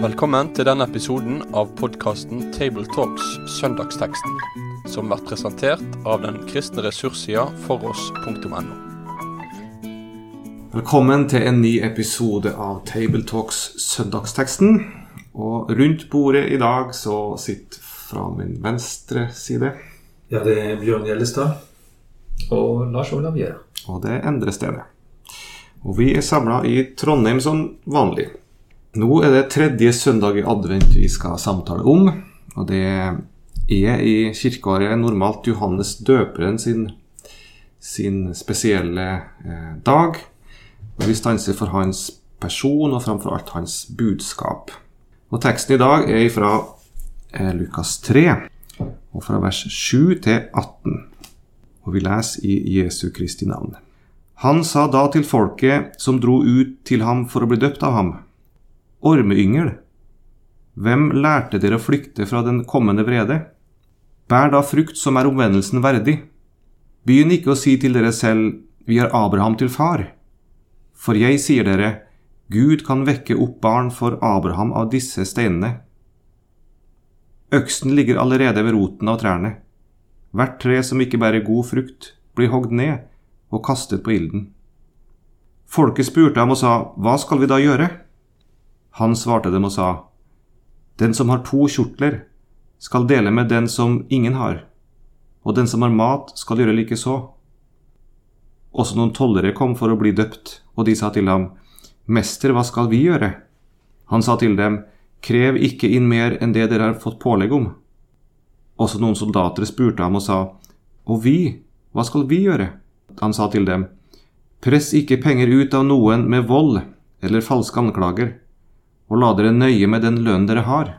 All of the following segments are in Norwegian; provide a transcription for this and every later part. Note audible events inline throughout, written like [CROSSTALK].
Velkommen til denne episoden av podkasten Tabletalks Søndagsteksten, som blir presentert av den kristne ressurssida foross.no. Velkommen til en ny episode av Tabletalks Søndagsteksten. Og rundt bordet i dag så sitter fra min venstre side Ja, det er Bjørn Gjellestad. Og Lars Olav Gjæra. Og det endrer stedet. Og vi er samla i Trondheim som vanlig. Nå er det tredje søndag i advent vi skal samtale om. Og det er i kirkeåret normalt Johannes døperen sin, sin spesielle eh, dag. Og vi stanser for hans person og framfor alt hans budskap. Og teksten i dag er fra eh, Lukas 3, og fra vers 7 til 18. Og vi leser i Jesu Kristi navn. Han sa da til folket som dro ut til ham for å bli døpt av ham. Ormeyngel, hvem lærte dere å flykte fra den kommende vrede? Bær da frukt som er omvendelsen verdig. Begynn ikke å si til dere selv, vi har Abraham til far. For jeg sier dere, Gud kan vekke opp barn for Abraham av disse steinene. Øksen ligger allerede ved roten av trærne. Hvert tre som ikke bærer god frukt, blir hogd ned og kastet på ilden. Folket spurte ham og sa, Hva skal vi da gjøre? Han svarte dem og sa, Den som har to kjortler, skal dele med den som ingen har, og den som har mat, skal gjøre likeså. Også noen tollere kom for å bli døpt, og de sa til ham, Mester, hva skal vi gjøre? Han sa til dem, Krev ikke inn mer enn det dere har fått pålegg om. Også noen soldater spurte ham og sa, Og vi, hva skal vi gjøre? Han sa til dem, Press ikke penger ut av noen med vold eller falske anklager og la dere nøye med den lønn dere har.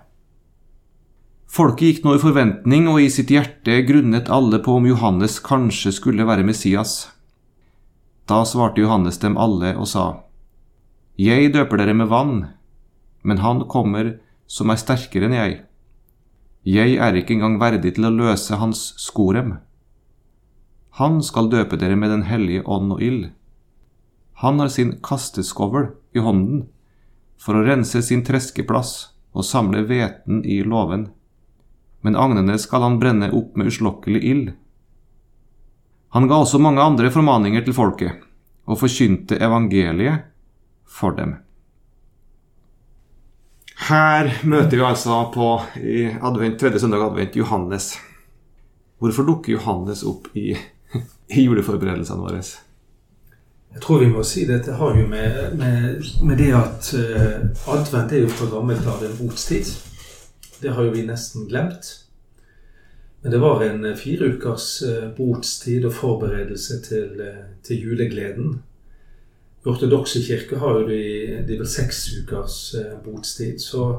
Folket gikk nå i forventning, og i sitt hjerte grunnet alle på om Johannes kanskje skulle være Messias. Da svarte Johannes dem alle og sa, Jeg døper dere med vann, men han kommer som er sterkere enn jeg. Jeg er ikke engang verdig til å løse hans skorem. Han skal døpe dere med Den hellige ånd og ild. Han har sin kasteskovl i hånden for å rense sin treskeplass og samle hveten i låven. Men agnene skal han brenne opp med uslokkelig ild. Han ga også mange andre formaninger til folket, og forkynte evangeliet for dem. Her møter vi altså på i advent, tredje søndag advent Johannes. Hvorfor dukker Johannes opp i, [LAUGHS] i juleforberedelsene våre? Jeg tror vi må si det. Det har jo med, med, med det at uh, advent er jo fra gammelt av en botstid. Det har jo vi nesten glemt. Men det var en fire ukers uh, botstid og forberedelse til, uh, til julegleden. I ortodokse kirke har jo de, de vel seks ukers uh, botstid. Så,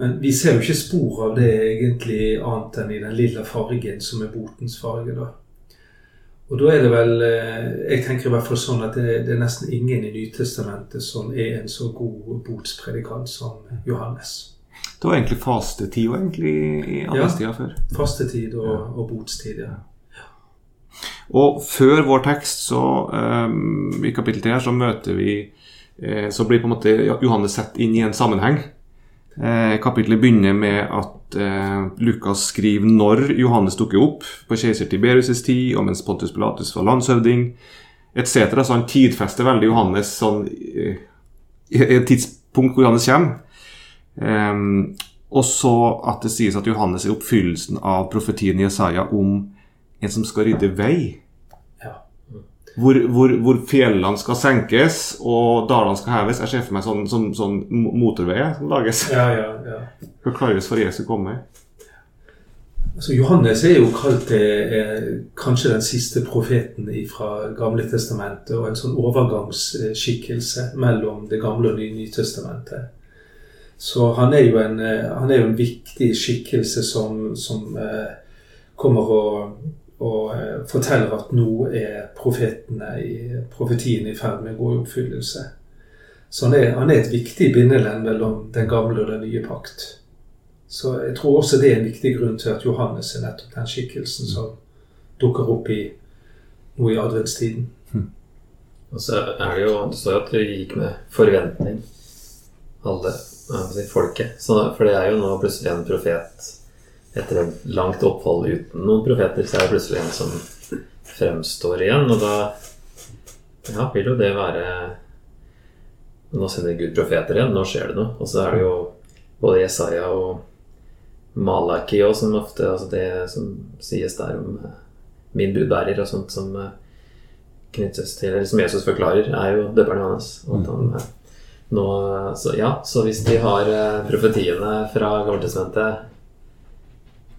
men vi ser jo ikke spor av det egentlig annet enn i den lilla fargen som er botens farge. da. Og da er det vel Jeg tenker i hvert fall sånn at det, det er nesten ingen i Nytestamentet som er en så god botspredikant som Johannes. Det var egentlig fastetid egentlig i adventstida ja, før. Fastetid og, og botstid, ja. Og før vår tekst, så um, i kapittel 3 så møter vi eh, Så blir på en måte Johannes sett inn i en sammenheng. Eh, kapitlet begynner med at eh, Lukas skriver når Johannes dukker opp på keiser Tiberius' tid, og mens Pontus Pilatus var landshøvding etc. Så han tidfester veldig Johannes sånn, i et tidspunkt hvor Johannes kommer. Um, og så at det sies at Johannes er oppfyllelsen av profetien i Jesaja om en som skal rydde vei. Ja. Hvor, hvor, hvor, fjellene skal senkes og dalene skal heves. Jeg ser for meg sånn, sånn, sånn motorveier som lages. Ja, ja, ja. Skal klares for Jesu komme. Altså, Johannes er jo kalt eh, kanskje den siste profeten fra Gamle testamentet, og en sånn overgangsskikkelse mellom Det gamle og Det nye testamentet. Så han er jo en, han er jo en viktig skikkelse som, som eh, kommer og, og eh, forteller at nå er profetene i profetien i ferd med å gå i oppfyllelse. Så han er, han er et viktig bindeledd mellom den gamle og den nye pakt. Så jeg tror også det er en viktig grunn til at Johannes er nettopp den skikkelsen som dukker opp i nå i adventstiden. Og så er det jo Det står jo at det gikk med forventning, alle si, folket. Så, for det er jo nå plutselig en profet etter et langt opphold uten noen profeter, så er det plutselig en som fremstår igjen. Og da ja, vil jo det være Nå sender Gud profeter igjen, nå skjer det noe. Og så er det jo både Jesaja og Malaki og som ofte altså Det som sies der om eh, min budbærer og sånt som eh, knyttes til Eller som Jesus forklarer, er jo døperen hans. Og han, eh, nå, så, ja, så hvis de har profetiene fra Gammeltestamentet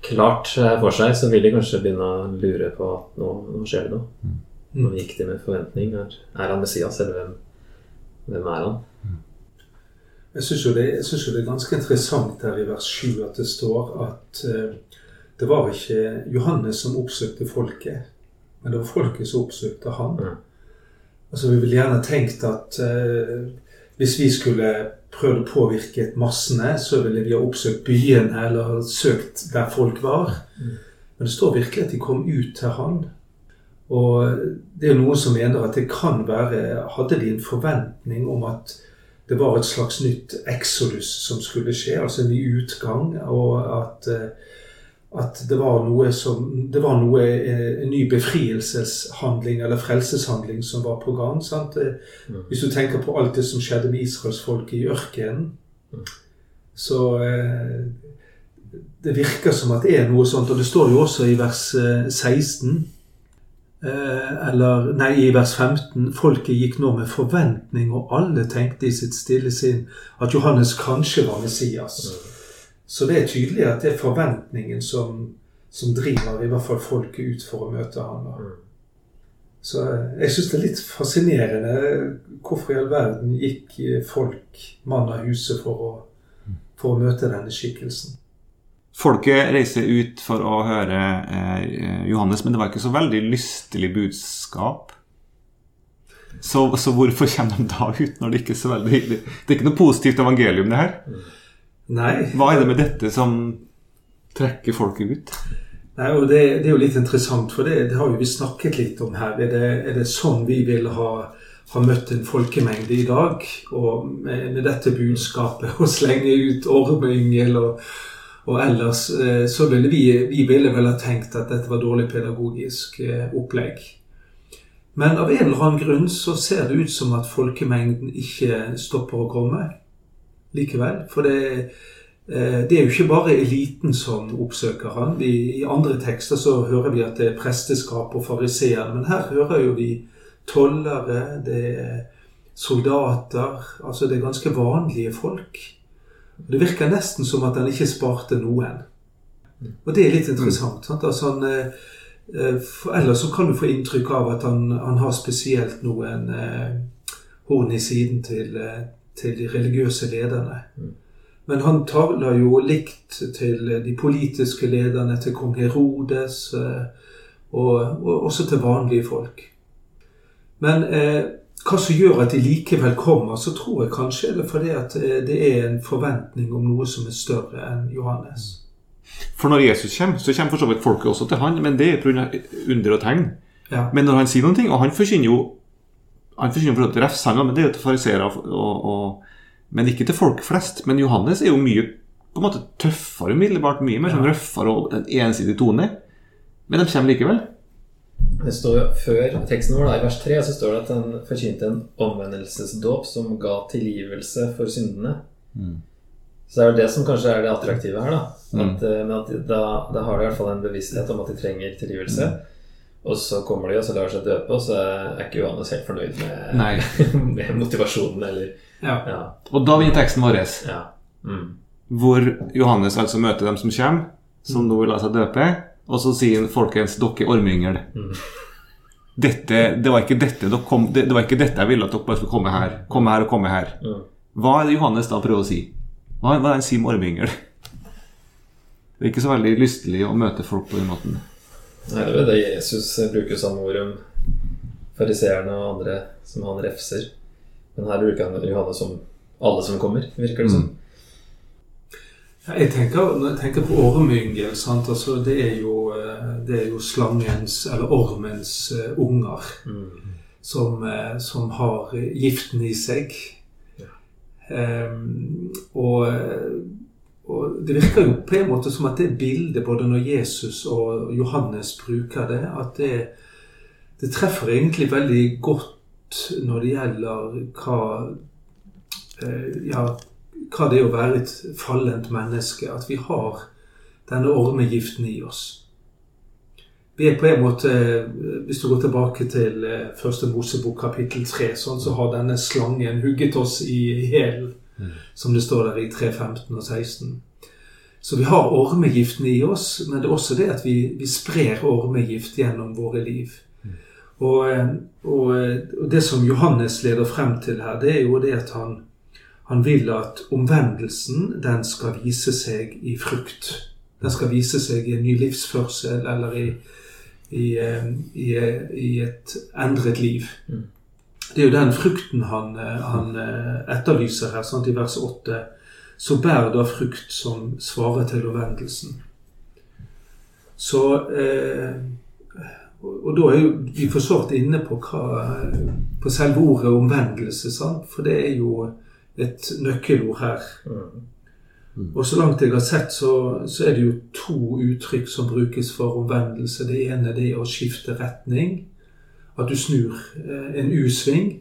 klart eh, for seg, så vil de kanskje begynne å lure på at nå, nå skjer det noe. Nå gikk de med forventning. Er, er han Messias, eller hvem, hvem er han? Jeg syns jo, jo det er ganske interessant her i vers 7 at det står at uh, det var ikke Johannes som oppsøkte folket, men det var folket som oppsøkte han. Mm. Altså Vi ville gjerne tenkt at eh, hvis vi skulle prøvd å påvirke massene, så ville vi ha oppsøkt byene eller søkt der folk var. Mm. Men det står virkelig at de kom ut til han. Og det er noen som mener at det kan være Hadde de en forventning om at det var et slags nytt exodus som skulle skje, altså en ny utgang, og at, eh, at det var noe som Det var noe, eh, en ny befrielseshandling eller frelseshandling som var på gang. sant? Eh. Hvis du tenker på alt det som skjedde med israelsfolket i ørkenen, så eh, Det virker som at det er noe sånt, og det står jo også i vers eh, 16 Eh, eller nei, i vers 15 Folket gikk nå med forventning, og alle tenkte i sitt stille sinn at Johannes kanskje var Messias. Så det er tydelig at det er forventningen som, som driver i hvert fall folket ut for å møte ham. da. Mm. Så eh, jeg syns det er litt fascinerende hvorfor i all verden gikk eh, folk mann av huset for å, for å møte denne skikkelsen. Folket reiser ut for å høre eh, Johannes, men det var ikke så veldig lystelig budskap. Så, så hvorfor kommer de da ut når det ikke er så veldig Det er ikke noe positivt evangelium, det her. Nei, Hva er det med dette som trekker folket ut? Nei, og det, det er jo litt interessant, for det, det har jo vi snakket litt om her. Er det, er det sånn vi vil ha, ha møtt en folkemengde i dag? Og med, med dette budskapet, å slenge ut ormeyngel og, og ellers, eh, så ville vi, vi ville vel ha tenkt at dette var dårlig pedagogisk eh, opplegg. Men av en eller annen grunn så ser det ut som at folkemengden ikke stopper å komme likevel. For det, eh, det er jo ikke bare eliten som oppsøker han. Vi, I andre tekster så hører vi at det er presteskap og fariseer, men her hører jo vi tollere, det er soldater Altså det er ganske vanlige folk. Det virker nesten som at han ikke sparte noen. Og det er litt interessant. Sant? Altså han, eh, eh, for ellers så kan du få inntrykk av at han, han har spesielt noen eh, horn i siden til, til de religiøse lederne. Men han taler jo likt til de politiske lederne, til kong Herodes, eh, og, og også til vanlige folk. Men eh, hva som gjør at de likevel kommer, så tror jeg kanskje det er fordi at eh, det er en forventning om noe som er større enn Johannes. For når Jesus kommer, så kommer for så vidt folket også til han, men det er pga. under og tegn. Ja. Men når han sier noen ting, og han forkynner jo han forkynner for til refsene, men det er jo til fariseere, men ikke til folk flest. Men Johannes er jo mye på en måte tøffere umiddelbart, mye mer sånn røffere og en ensidig tone. Men de kommer likevel. Det står jo Før teksten vår, da, i vers 3, så står det at han forkynte en omvendelsesdåp som ga tilgivelse for syndene. Så det er jo det som kanskje er det attraktive her. da. At, mm. men at da, da har de i hvert fall en bevissthet om at de trenger tilgivelse. Og så kommer de og så lar seg døpe, og så er ikke Johannes helt fornøyd med, [LAUGHS] med motivasjonen, eller Ja. Ja. Og da vinner teksten vår, ja. Mm. hvor Johannes altså møter dem som kommer, som nå vil la seg døpe, og så sier han, folkens, dere er ormeyngel. Dette, det, var ikke dette dere kom, det, det var ikke dette jeg ville at dere bare skulle komme her. Komme her og komme her. Mm. Hva er det Johannes da prøver å si? Hva, hva er det han sier med ormeyngel? Det er ikke så veldig lystelig å møte folk på den måten. Nei, det er vel det Jesus bruker samme ord om fariseerne og andre som han refser. Men her bruker han Johannes som alle som kommer, virker det som. Ja, Jeg tenker, når jeg tenker på ormeyngel, sant? Altså, det, er jo, eh, det er jo slangens, eller ormens, uh, unger. Mm. som, uh, som har giften i seg. Um, og, og, det virker jo på en måte som at det bildet, både når Jesus og Johannes bruker det, at det, det treffer egentlig veldig godt når det gjelder hva uh, ja, hva det er å være et fallent menneske. At vi har denne ormegiften i oss. Vi er på en måte, Hvis du går tilbake til eh, første Mosebok kapittel 3, sånn, så har denne slangen hugget oss i hælen. Som det står der i 3, 15 og 16. Så vi har ormegiften i oss, men det er også det at vi, vi sprer ormegift gjennom våre liv. Mm. Og, eh, og, og, det som Johannes leder frem til her, det er jo det at han, han vil at omvendelsen den skal vise seg i frukt. Den skal vise seg i en ny livsførsel eller i, i, eh, i, i et endret liv. Det er jo den frukten han, eh, han eh, etterlyser her, sant, i vers 8. Så bær da frukt som svarer til omvendelsen. Så eh, og, da er jo vi for så vidt inne på, hva, på selve ordet omvendelse. Sant? For det er jo et nøkkelord her. Mm. Og så langt jeg har sett, så, så, er det jo to uttrykk som brukes for omvendelse. Det ene det er å skifte retning. At du snur eh, en U-sving.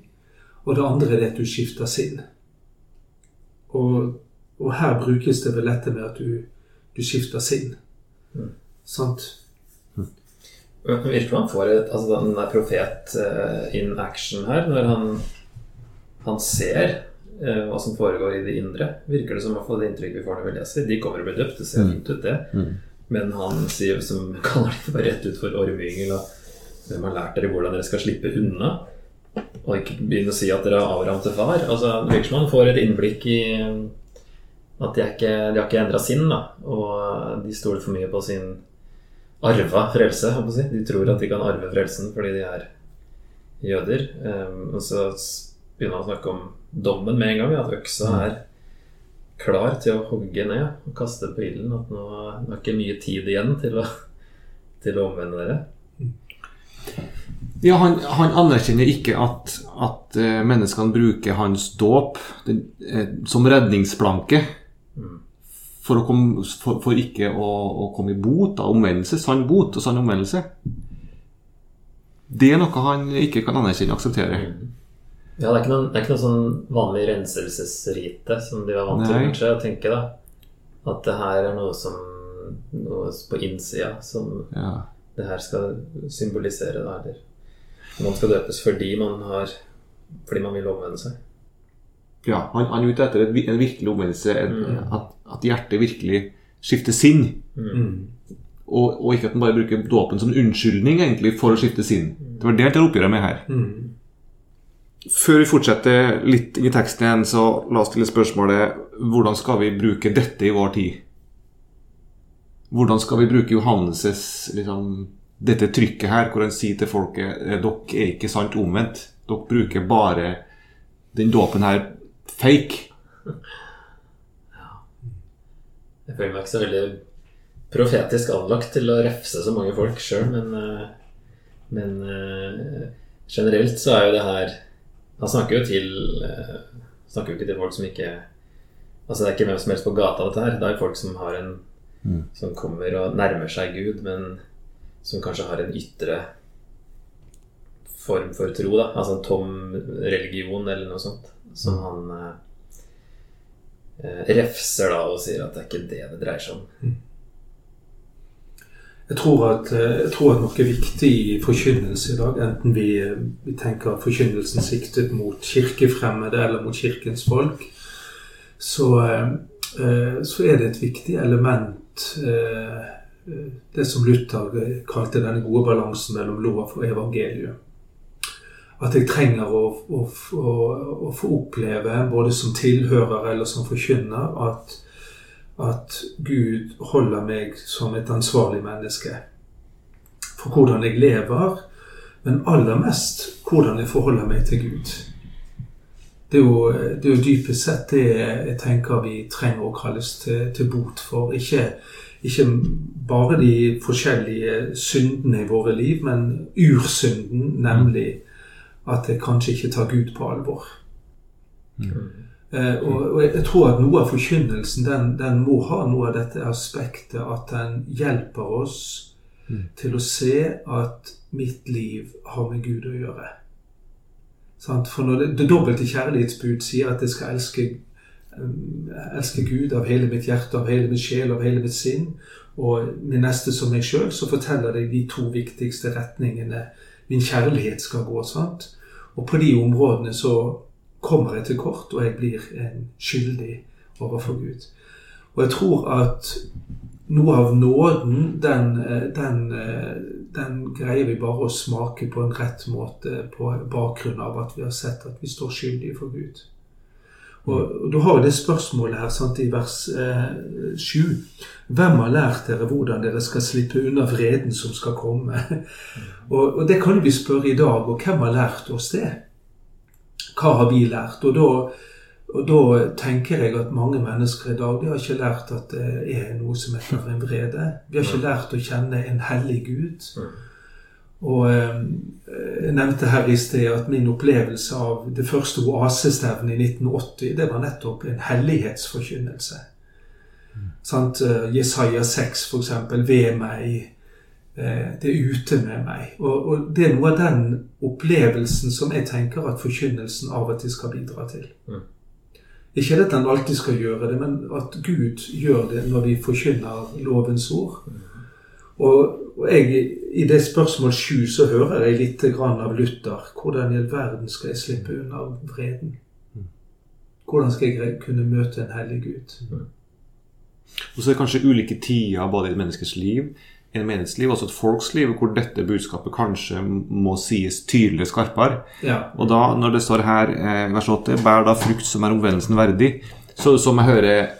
Og det andre er det at du skifter sinn. Og, og, her brukes det vel dette med at du, du skifter sinn. Mm. Sant? Mm. Virker som han får et, altså den der profet uh, in action her, når han, han ser Eh, hva som foregår i det indre, virker det som å få det inntrykket vi får når vi leser. De kommer og blir døpt, det ser mm. fint ut, det. Mm. Men han sier, som kaller det bare rett ut for ormyngel og hvem har lært dere hvordan dere skal slippe unna? Og ikke begynne å si at dere har Abraham til far. Altså, han får et innblikk i at de, ikke, de har ikke endra sinn, da. Og de stoler for mye på sin arva frelse. Si. De tror at de kan arve frelsen fordi de er jøder. Um, og så begynner han å snakke om dommen med en gang. At øksa mm. er klar til å hogge ned og kaste på ilden. At nå, nå er ikke mye tid igjen til å, [LAUGHS] til å omvende dere. Ja, han, han, anerkjenner ikke at, at uh, menneskene bruker hans dåp uh, som redningsplanke for, for, komme, for, for, ikke å, å, komme i bot av omvendelse, sann bot og sann omvendelse. Det er noe han ikke kan anerkjenne og akseptere. Ja, det er ikke noe, det er ikke noe sånn vanlig renselsesrite som de var vant til kanskje å tenke. da At det her er noe som Noe på innsida som ja. det her skal symbolisere. da Eller man skal døpes fordi man har Fordi man vil omvende seg. Ja, han, han er ute etter en virkelig omvendelse. Mm. At, at, hjertet virkelig skifter sinn. Mm. Og, og, ikke at han bare bruker dåpen som unnskyldning egentlig for å skifte sinn. Det var det jeg tar oppgjøret med her. Mm. Før vi fortsetter litt i teksten igjen, så la oss stille spørsmålet hvordan skal vi bruke dette i vår tid? Hvordan skal vi bruke Johannes' liksom, dette trykket her, hvor han sier til folket eh, dere er ikke sant omvendt. Dere bruker bare den dåpen her fake. Ja. Jeg føler meg ikke så veldig profetisk anlagt til å refse så mange folk sjøl, men, eh, men eh, generelt så er jo det her han snakker jo til Snakker jo ikke til folk som ikke Altså Det er ikke hvem som helst på gata, dette her. Det er folk som har en mm. Som kommer og nærmer seg Gud, men som kanskje har en ytre form for tro. da Altså en tom religion eller noe sånt. Som mm. han eh, refser da og sier at det er ikke det det dreier seg om. Mm. Jeg tror, at, eh, jeg tror at noe viktig i forkynnelse i dag, enten vi, vi tenker forkynnelsen siktet mot kirkefremmede eller mot kirkens folk, så, eh, så er det et viktig element eh, det som Luther kalte denne gode balansen mellom lov og evangeliet. At jeg trenger å, å, å, å få oppleve, både som tilhører eller som forkynner, at at Gud holder meg som et ansvarlig menneske for hvordan jeg lever, men aller mest hvordan jeg forholder meg til Gud. Det er jo, det er jo dypest sett det jeg tenker vi trenger å kalles til, til bot for. Ikke, ikke, bare de forskjellige syndene i våre liv, men ursynden, nemlig at jeg kanskje ikke tar Gud på alvor. Eh, og, og jeg tror at noe av forkynnelsen den, den må ha noe av dette aspektet at den hjelper oss til å se at mitt liv har med Gud å gjøre. Sant? For når det, det dobbelte kjærlighetsbud sier at jeg skal elske, um, elske Gud av hele mitt hjerte, av hele mitt sjel, av hele mitt sinn, og min neste som meg sjøl, så forteller det de to viktigste retningene min kjærlighet skal gå. sant? Og på de områdene så kommer jeg til kort, og jeg blir en skyldig overfor Gud. Og jeg tror at noe av nåden, den, eh, den, eh, den, greier vi bare å smake på en rett måte på bakgrunn av at vi har sett at vi står skyldige for Gud. Og, og Du har jo det spørsmålet her sant, i vers eh, 7. Hvem har lært dere hvordan dere skal slippe unna vreden som skal komme? [LAUGHS] og, og Det kan vi spørre i dag. Og hvem har lært oss det? Hva har vi lært? Og da, og da tenker jeg at mange mennesker i dag de har ikke lært at det er noe som heter en vrede. Vi har ikke lært å kjenne en hellig Gud. Og eh, Jeg nevnte her i sted at min opplevelse av det første oasestevnet i 1980, det var nettopp en hellighetsforkynnelse. Sant? Eh, Jesaja 6 for eksempel. Ved meg, eh, det er ute med meg. Og, og, Det er noe av den opplevelsen som jeg tenker at forkynnelsen av og til skal bidra til. Mm. Ikke at han alltid skal gjøre det, men at Gud gjør det når vi forkynner lovens ord. Og, og jeg, I det spørsmål sju så hører jeg litt grann av Luther. Hvordan i all verden skal jeg slippe unna vreden? Hvordan skal jeg kunne møte en hellig Gud? Og så er det kanskje ulike tider både i et menneskes liv, en menneskeliv, altså et folks liv, hvor dette budskapet kanskje må sies tydeligere skarpere. Ja. Og da, når det står her, eh, vers 8, bær da frukt som er omvendelsen verdig, så som jeg hører,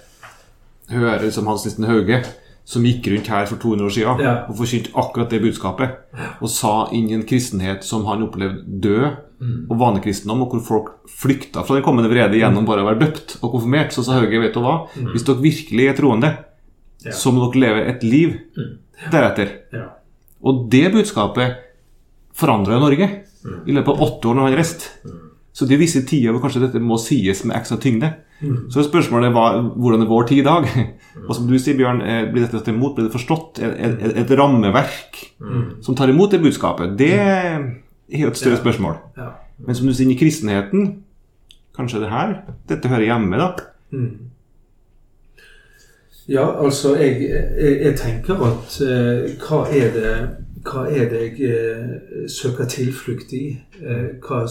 hører som Hans Nissen Hauge, som gikk rundt her for 200 år siden Ja. og forkynte akkurat det budskapet, og sa inn i en kristenhet som han opplevde død, og vanekristendom, og hvor folk flykta fra den kommende vrede gjennom bare å være døpt og konfirmert, så sa Hauge, vet du hva, hvis dere virkelig er troende, Ja. så må dere leve et liv deretter. Ja. Og det budskapet forandra Norge i løpet av åtte år når han reiste. Så det er visse tider hvor kanskje dette må sies med ekstra tyngde. Så er spørsmålet hva, hvordan er vår tid i dag? [LAUGHS] Og som du sier, Bjørn, eh, blir dette tatt imot? Blir det forstått? Et, et, et rammeverk som tar imot det budskapet? Det er jo et større Ja. spørsmål. Ja. Men som du sier, i kristenheten Kanskje det her? Dette hører hjemme, da? Mm. Ja, altså jeg, jeg, jeg tenker at eh, hva er det hva er det jeg eh, søker tilflukt i? Eh, hva,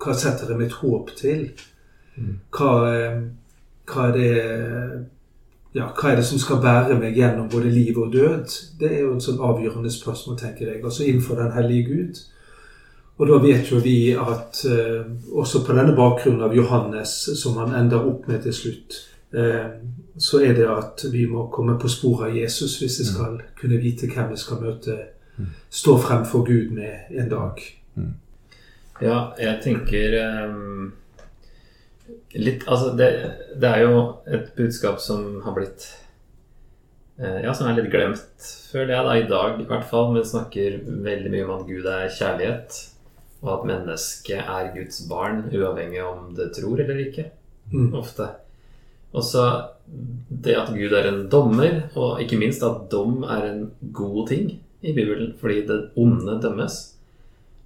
hva setter jeg mitt håp til? Hva, eh, hva er det ja, hva er det som skal bære meg gjennom både liv og død? Det er jo et sånn avgjørende spørsmål, tenker jeg. Altså innenfor den hellige Gud. Og da vet jo vi at også på denne bakgrunnen av Johannes, som han ender opp med til slutt, eh, så er det at vi må komme på sporet av Jesus hvis vi skal kunne vite hvem vi skal møte, stå frem for Gud med en dag. Ja, jeg tenker um, litt Altså, det, det er jo et budskap som har blitt uh, Ja, som er litt glemt, føler jeg, da, i dag i hvert fall. Men snakker veldig mye om at Gud er kjærlighet, og at mennesket er Guds barn, uavhengig om det tror eller ikke. Mm. Ofte. Og så det at Gud er en dommer, og ikke minst at dom er en god ting i Bibelen, fordi det onde dømmes.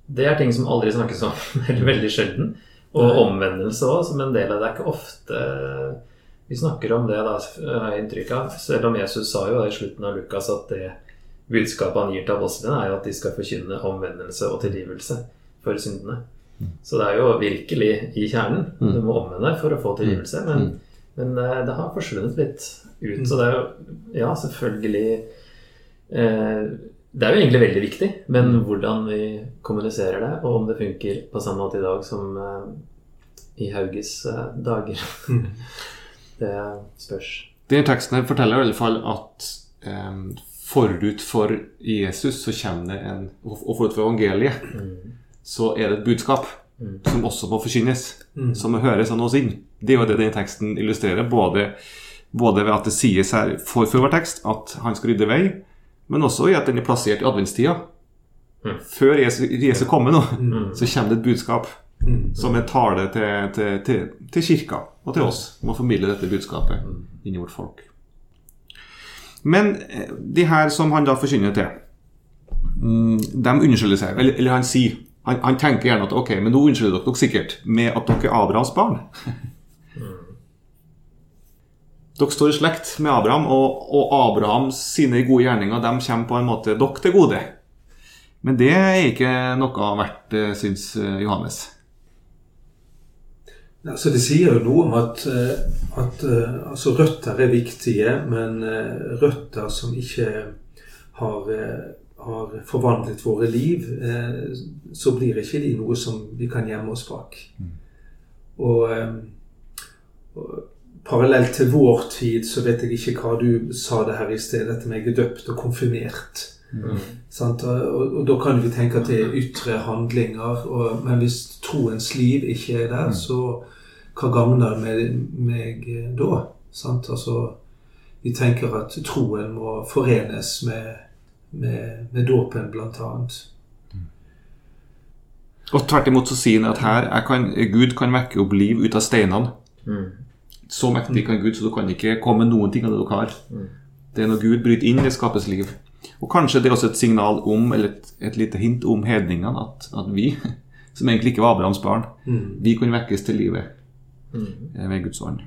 Det er ting som aldri snakkes om, [LAUGHS] eller veldig sjelden. Og omvendelse òg, som en del av det. Det er ikke ofte vi snakker om det, da, har jeg inntrykk av. Selv om Jesus sa jo i slutten av Lukas at det budskapet han gir til apostlene, er jo at de skal forkynne omvendelse og tilgivelse for syndene. Så det er jo virkelig i kjernen. Du må omvende for å få tilgivelse. Men, men eh, det har forsvunnet litt ut. Så det er jo Ja, selvfølgelig eh, Det er jo egentlig veldig viktig, men hvordan vi kommuniserer det, og om det funker på samme måte i dag som eh, i Hauges eh, dager, Mm. [LAUGHS] det spørs. Denne teksten her forteller i alle fall at em, forut for Jesus så kommer det en Og forut for evangeliet så er det et budskap som også må forkynnes. Mm. Som må høres av oss inn. Det er jo det denne teksten illustrerer. Både, både ved at det sies her for, for vår tekst at han skal rydde vei, men også i at den er plassert i adventstida. Mm. Før Jesu, Jesu komme nå, Mm. så kommer det et budskap Mm. som er tale til, til, til, til kirka og til oss om å formidle dette budskapet inn i vårt folk. Men eh, de her som han da forkynner til, mm, de unnskylder seg. Eller, eller han sier han, han tenker gjerne at ok, men nå unnskylder dere dere sikkert med at dere er Abrahams barn. [LAUGHS] Dere står i slekt med Abraham, og, og Abrahams sine gode gjerninger de kommer på en måte dere til gode. Men det er ikke noe verdt, eh, syns Johannes Johannes. Altså, det sier jo noe om at, eh, at eh, altså, røtter er viktige, men eh, røtter som ikke har, eh, har forvandlet våre liv, eh, så blir ikke de noe som vi kan gjemme oss bak. Og, eh, og parallelt til vår tid så vet jeg ikke hva du sa det her i sted, dette med jeg er døpt og konfirmert. Sant? Og, og, og da kan vi tenke at det er ytre handlinger, og, men hvis troens liv ikke er der, så hva gagner det meg, meg eh, da? Sant? Altså, vi tenker at troen må forenes med, med, med dåpen, blant annet. Og tvert imot så sier han at her jeg kan, Gud kan vekke opp liv ut av steinene. Mm. Så mektig kan Gud, så du kan ikke komme med noen ting av det dere har. Det er når Gud bryter inn, det skapes liv. Og kanskje det er også et signal om, eller et, et lite hint om hedningene, at, at vi, [LAUGHS] som egentlig ikke var Abrahams barn, Mm. vi kunne vekkes til livet Mm. eh, ved Guds ånd.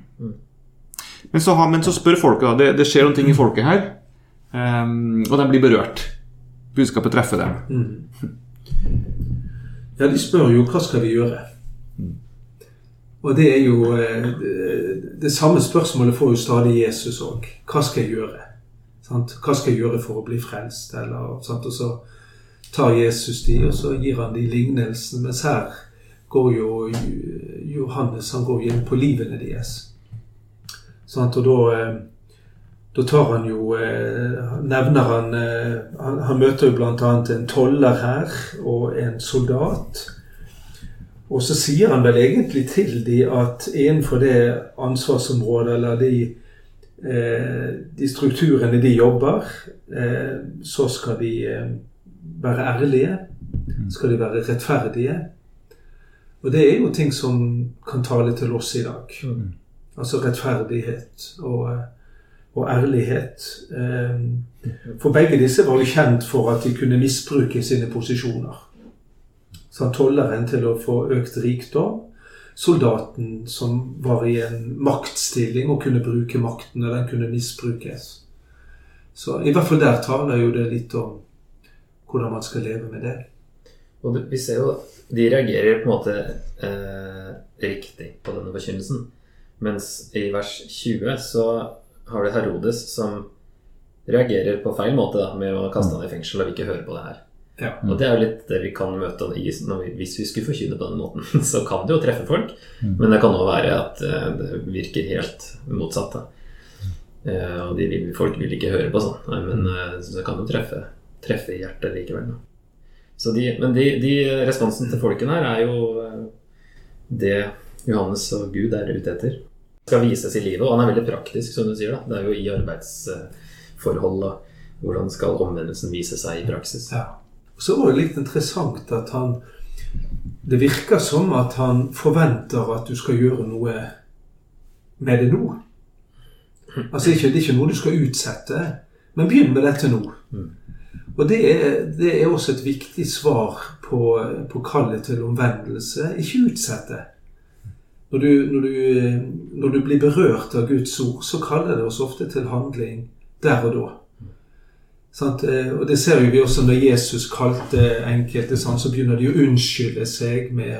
Men, så men så spør folket, da. Det, det skjer noen ting i folket her, um, og de blir berørt. Budskapet treffer dem. Mm. Ja, de spør jo hva skal vi gjøre? Og det er jo eh, det, samme spørsmålet får jo stadig Jesus òg. Hva skal jeg gjøre? Hva skal jeg gjøre for å bli frelst? Eller? Og så tar Jesus de, og så gir han de lignelsen. Mens her går jo Johannes han går igjen på livene deres. Og da eh, da tar han jo eh, Nevner han han, han møter jo bl.a. en toller her og en soldat. Og så sier han vel egentlig til de at innenfor det ansvarsområdet eller de, eh, de strukturene de jobber, eh, så skal de eh, være ærlige. Skal de være rettferdige. Og det er jo ting som kan tale til oss i dag. Altså rettferdighet og, og ærlighet. Eh, For begge disse var jo kjent for at de kunne misbruke sine posisjoner. Så tolleren til å få økt rikdom. Soldaten som var i en maktstilling og kunne bruke makten, og den kunne misbrukes. Så i hvert fall der taler jo det litt om hvordan man skal leve med det. Og vi ser jo de reagerer på en måte eh, riktig på denne forkynnelsen. Mens i vers 20 så har du Herodes som reagerer på feil måte da, med å kaste han i fengsel og ikke høre på det her. Ja. Og det er jo litt det vi kan møte i, når vi, hvis vi skulle forkynne på den måten. [LAUGHS] Så kan det jo treffe folk, men det kan òg være at eh, det virker helt motsatt. Da. Eh, og de vil, folk vil ikke høre på sånn, men eh, så det kan jo treffe, treffe i hjertet likevel. Da. Så de, men de, de responsen til folkene her er jo eh, det Johannes og Gud er ute etter. Skal vises i livet, og han er veldig praktisk, som du sier. da. Det er jo i arbeidsforhold og hvordan skal omvendelsen vise seg i praksis. Ja. Og så var det litt interessant at han Det virker som at han forventer at du skal gjøre noe med det nå. Altså Det er ikke noe du skal utsette, men begynn med dette nå. Og det er, det er også et viktig svar på, på kallet til omvendelse. Ikke utsette. Når du, når, du, når du blir berørt av Guds ord, så kaller det oss ofte til handling der og da. Eh, Og det ser vi også når Jesus kalte enkelte, sånn, så begynner de å unnskylde seg med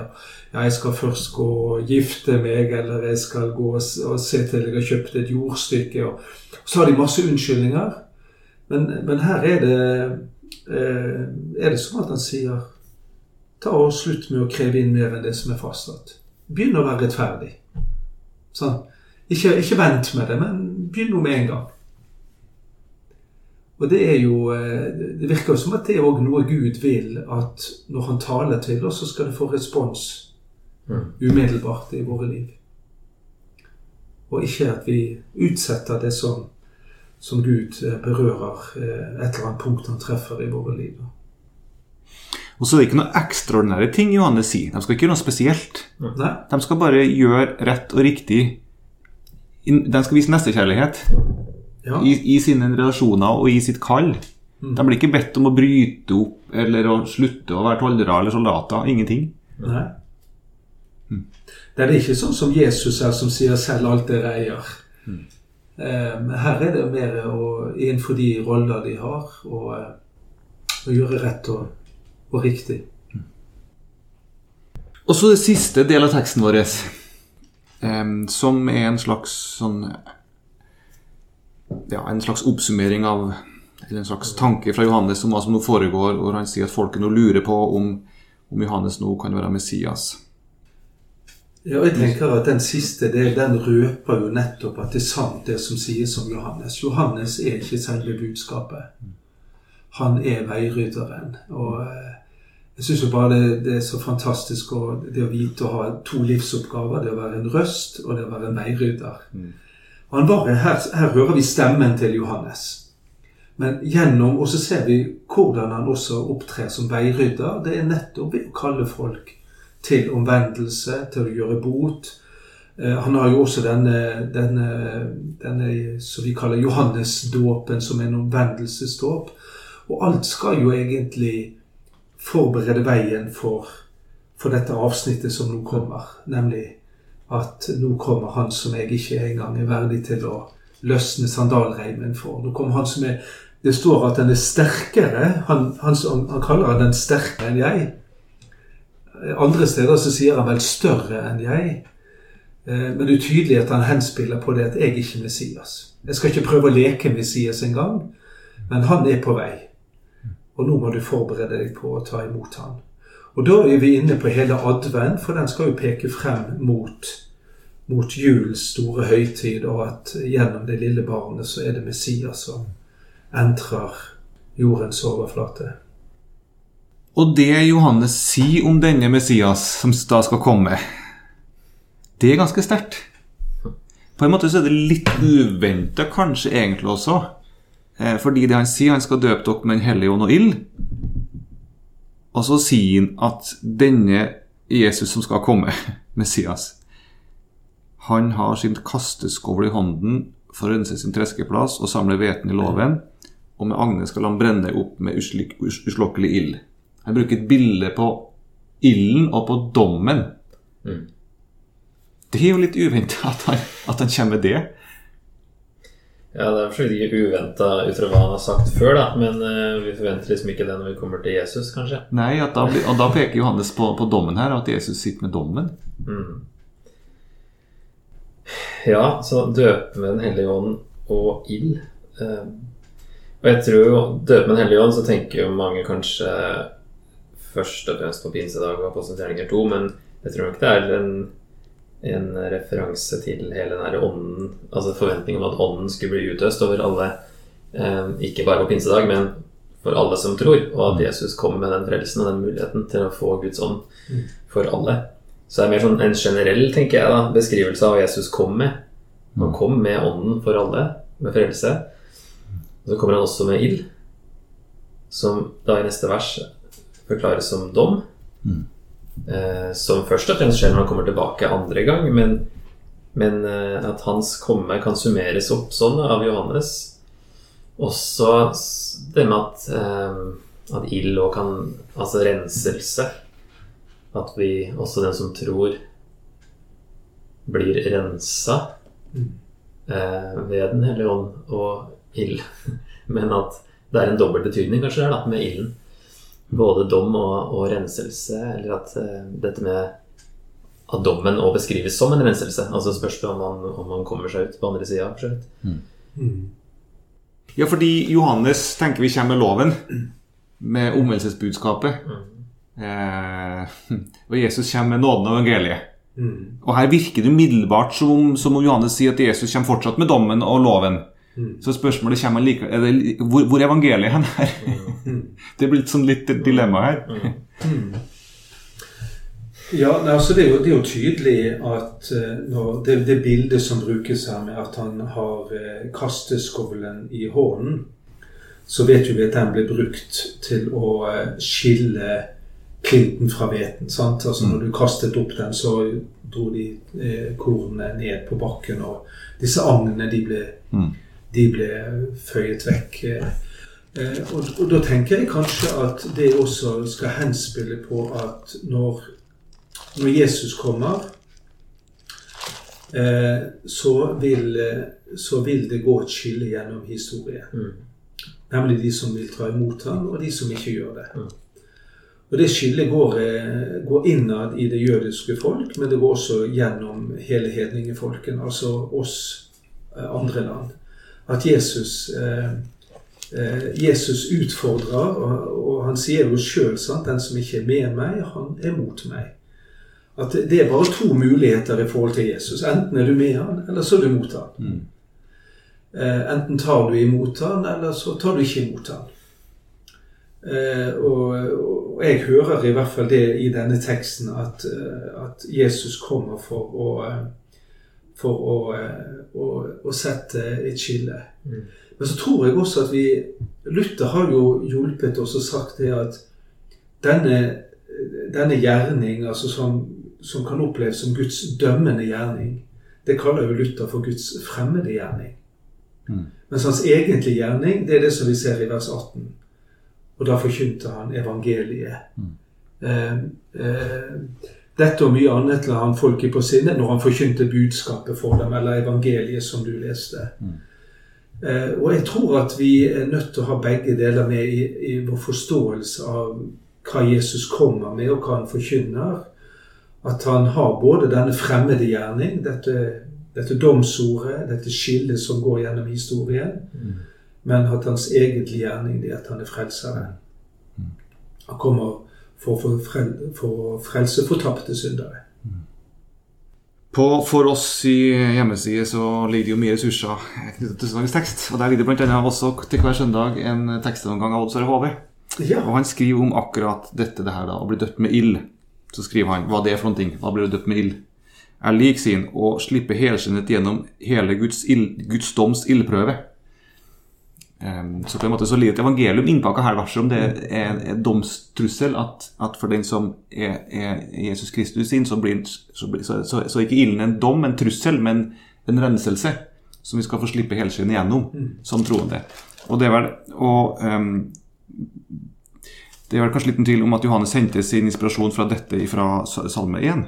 ja, jeg skal først gå og gifte meg, eller jeg skal gå og se til jeg har kjøpt et jordstykke. Og så har de masse unnskyldninger. Men, men her er det, eh, er det som at han sier ta og slutt med å kreve inn mer enn det som er fastsatt. Begynn å være rettferdig. Sånn. Ikke, ikke vent med det, men begynn nå med en gang. Og det er jo eh, Det virker jo som at det er òg noe Gud vil, at når han taler til oss, så skal det få respons umiddelbart i våre liv. Og ikke at vi utsetter det som, som Gud eh, berører, eh, et eller annet punkt han treffer i våre liv. Og så er det ikke noe ekstraordinære ting Johannes sier. De skal ikke gjøre noe spesielt. Nei? De skal bare gjøre rett og riktig. De skal vise nestekjærlighet Ja. i, i sine relasjoner og i sitt kall. De blir ikke bedt om å bryte opp eller å slutte å være tollere eller soldater. Ingenting. Nei. Det er ikke sånn som Jesus er, som sier 'selv alt dere eier'. Eh, her er det mer å, innenfor de roller de har, å, eh, gjøre rett og, og riktig. Og så det siste del av teksten vår, em, som er en slags sånn Ja, en slags oppsummering av Eller en slags tanke fra Johannes om hva som nå foregår, hvor han sier at folket nå lurer på om, om Johannes nå kan være Messias. Ja, og jeg tenker at Den siste del den røper jo nettopp at det er sant, det som sies om Johannes. Johannes er ikke selve budskapet. Han er veirydderen. Og eh, jeg syns jo bare det, det er så fantastisk å, det å vite å ha to livsoppgaver. Det å være en røst, og det å være en veirydder. Han var, her, her hører vi stemmen til Johannes. Men gjennom, og så ser vi hvordan han også opptrer som veirydder. Det er nettopp ved å kalle folk til omvendelse, til å gjøre bot. Eh, Han har jo også denne, denne, denne som vi kaller Johannesdåpen, som en omvendelsesdåp. Og alt skal jo egentlig forberede veien for, for dette avsnittet som nå kommer. Nemlig at nå kommer han som jeg ikke engang er verdig til å løsne sandalreimen for. Nå kommer han som er Det står at den er sterkere. Han, han, han kaller han den sterkere enn jeg. Andre steder så sier han vel 'større enn jeg'. Eh, Men det er tydelig at han henspiller på det at jeg ikke er Messias. Jeg skal ikke prøve å leke Messias engang, men han er på vei. Og nå må du forberede deg på å ta imot han. Og da er vi inne på hele advent, for den skal jo peke frem mot, mot julens store høytid, og at gjennom det lille barnet så er det Messias som entrer jordens overflate. Og det Johannes sier om denne Messias som da skal komme, det er ganske sterkt. På en måte så er det litt uventa kanskje egentlig også. Eh, Fordi det han sier, han skal døpe dere med Den hellige ånd og ild. Og så sier han at denne Jesus som skal komme, [LAUGHS] Messias, han har sin kasteskovl i hånden for å rense sin treskeplass og samle hveten i låven, og med agnet skal han brenne opp med uslik- us- uslokkelig ild. Han bruker et bilde på ilden og på dommen. Mm. Det er jo litt uventa at, at han kommer med det. Ja, det er for så vidt ikke uventa ut fra hva han har sagt før, da. Men uh, vi forventer liksom ikke det når vi kommer til Jesus, kanskje. Nei, da, og da peker Johannes på, på dommen her, at Jesus sitter med dommen. Mm. Ja, så døpe med Den hellige ånd og ild. Uh, og jeg tror jo døpe med Den hellige ånd, så tenker jo mange kanskje først og fremst på pinsedag og apostelgjerninger 2, men jeg tror nok det er en, en referanse til hele den der ånden, altså forventningen om at ånden skulle bli utøst over alle, eh, ikke bare på pinsedag, men for alle som tror, og at Jesus kom med den frelsen og den muligheten til å få Guds ånd for alle. Så det er mer sånn en generell tenker jeg da, beskrivelse av hva Jesus kom med. Han kom med ånden for alle, med frelse. Og så kommer han også med ild, som da i neste vers forklares som dom. Eh, som først og fremst skjer når han kommer tilbake andre gang, men, men eh, at hans komme kan summeres opp sånn av Johannes. Også det med at, eh, at ild og kan Altså renselse. At vi, også den som tror, blir rensa eh, ved Den hellige ånd og ild. [LAUGHS] Men at det er en dobbelt betydning kanskje der da, med ilden. Både dom og, og renselse, eller at uh, dette med at dommen òg beskrives som en renselse. Altså spørs det om man, om man kommer seg ut på andre sida. så. Mm. Ja, fordi Johannes tenker vi kommer med loven, med omvendelsesbudskapet. Eh, [LAUGHS] og Jesus kommer med nåden og evangeliet. Mm. Og her virker det umiddelbart som som om Johannes sier at Jesus kommer fortsatt med dommen og loven. Mm. Så spørsmålet kommer like, er det, hvor, hvor er evangeliet hen her? [LAUGHS] Det blir litt sånn litt dilemma her. Ja, altså det, er jo, det er jo tydelig at eh, når det, det bildet som brukes her med at han har eh, kasteskovlen i hånden, så vet vi at den ble brukt til å eh, skille klinten fra hveten. sant? Altså Når du kastet opp den, så dro de eh, kornene ned på bakken, og disse agnene de ble, Mm. De ble føyet vekk. eh. Eh, og, og da tenker jeg kanskje at det også skal henspille på at når, når Jesus kommer, eh, så, vil, så vil det gå et skille gjennom historien. Mm. Nemlig de som vil ta imot ham, og de som ikke gjør det. Mm. Og det skillet går, går innad i det jødiske folk, men det går også gjennom hele hedningefolken, altså oss andre land. At Jesus, eh, eh, Jesus utfordrer, og, han sier jo sjøl den som ikke er med meg, han er mot meg. At det er bare to muligheter i forhold til Jesus. Enten er du med han, eller så er du mot han. Mm. Eh, enten tar du imot han, eller så tar du ikke imot han. Eh, og, og jeg hører i hvert fall det i denne teksten at, at Jesus kommer for å for å, eh, å, å sette et skille. Mm. Men så tror jeg også at vi Luther har jo hjulpet oss og sagt det at denne, denne gjerning, altså som, som kan oppleves som Guds dømmende gjerning, det kaller jo Luther for Guds fremmede gjerning. Mm. Mens hans egentlige gjerning, det er det som vi ser i vers 18. Og da forkynte han evangeliet. Mm. Eh, eh, dette og mye annet la han folket på sinne når han forkynte budskapet for dem, eller evangeliet som du leste. Mm. Eh, og jeg tror at vi er nødt til å ha begge deler med i, i vår forståelse av hva Jesus kommer med, og hva han forkynner. At han har både denne fremmede gjerning, dette, dette domsordet, dette skillet som går gjennom historien, Mm. men at hans egentlige gjerning er at han er frelseren. Han kommer for, å frel, for frelse fortapte syndere. På For oss i hjemmeside så ligger det jo mye ressurser knyttet til søndagens tekst. Og der ligger det bl.a. også til hver søndag en tekstgjennomgang av Odd Sverre Hove. Ja, Og han skriver om akkurat dette det her da, å bli døpt med ild. Så skriver han hva det er for noen ting. Hva blir du døpt med ild? Er lik sin å slippe helskinnet gjennom hele Guds, ild, Guds doms ildprøve. Em, så på en måte så ligger et evangelium innpakka her verset om det er en, domstrussel at, at for den som er, er Jesus Kristus sin, så blir så, så, så, ikke ilden en dom, en trussel, men en renselse som vi skal få slippe helskinnet gjennom som troende. Og det er vel og, um, det er vel kanskje liten tvil om at Johannes henter sin inspirasjon fra dette fra Salme 1,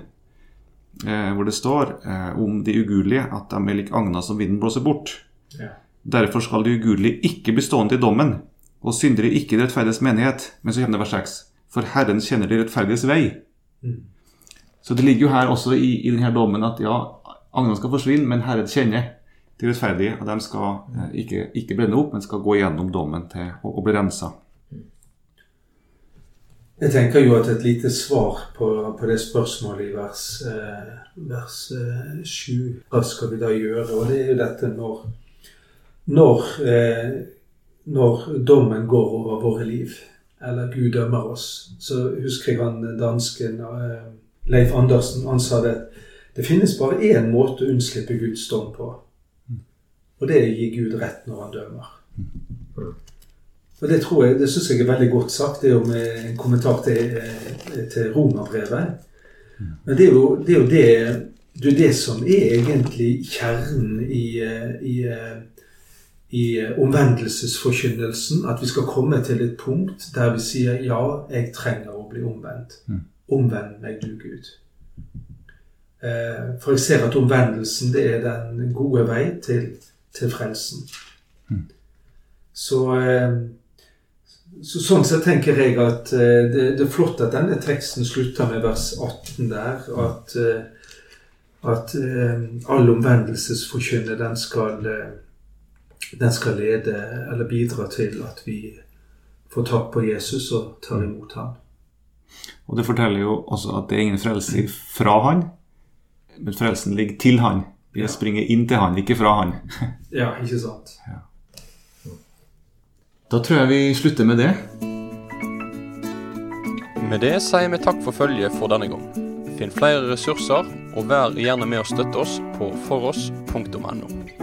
eh, hvor det står eh, om de ugudelige at de er lik agna som vinden blåser bort. Ja. Derfor skal de ugudelige ikke bli stående i dommen, og syndere ikke i rettferdighets menighet. Men så kommer det vers 6. For Herren kjenner de rettferdiges vei. Mm. Så det ligger jo her også i, i denne dommen at ja, agnene skal forsvinne, men Herren kjenner de rettferdige, og de skal eh, ikke, ikke brenne opp, men skal gå gjennom dommen til å, å bli rensa. Jeg tenker jo at et lite svar på, på det spørsmålet i vers, eh, vers eh, 7 Hva skal vi da gjøre? Og det er jo dette når Når, eh, når dommen går over våre liv, eller Gud dømmer oss, så husker jeg han dansken eh, Leif Andersen. Han sa det det finnes bare én måte å unnslippe Guds dom på. Og det er å gi Gud rett når han dømmer. Og Det tror jeg, det syns jeg er veldig godt sagt. Det er jo med en kommentar til, eh, til romerbrevet. Men det er jo det, er jo det, det, er det som er egentlig kjernen i, eh, i, eh, i omvendelsesforkynnelsen. At vi skal komme til et punkt der vi sier ja, jeg trenger å bli omvendt. Omvend meg, du Gud. Eh, For jeg ser at omvendelsen det er den gode vei til, til frelsen. Så, eh, så sånn sett tenker jeg at eh, det, det er flott at denne teksten slutter med vers 18 der. At, eh, at eh, all omvendelsesforkynne den skal, eh, den skal lede eller bidra til at vi får tak på Jesus og tar imot ham. Og det forteller jo også at det er ingen frelse fra han, men frelsen ligger til han. Vi Ja. springer inn til han, ikke fra han. [LAUGHS] Ja, ikke sant? Da tror jeg vi slutter med det. Med det sier vi takk for følget for denne gang. Finn flere ressurser, og vær gjerne med å støtte oss på foross.no.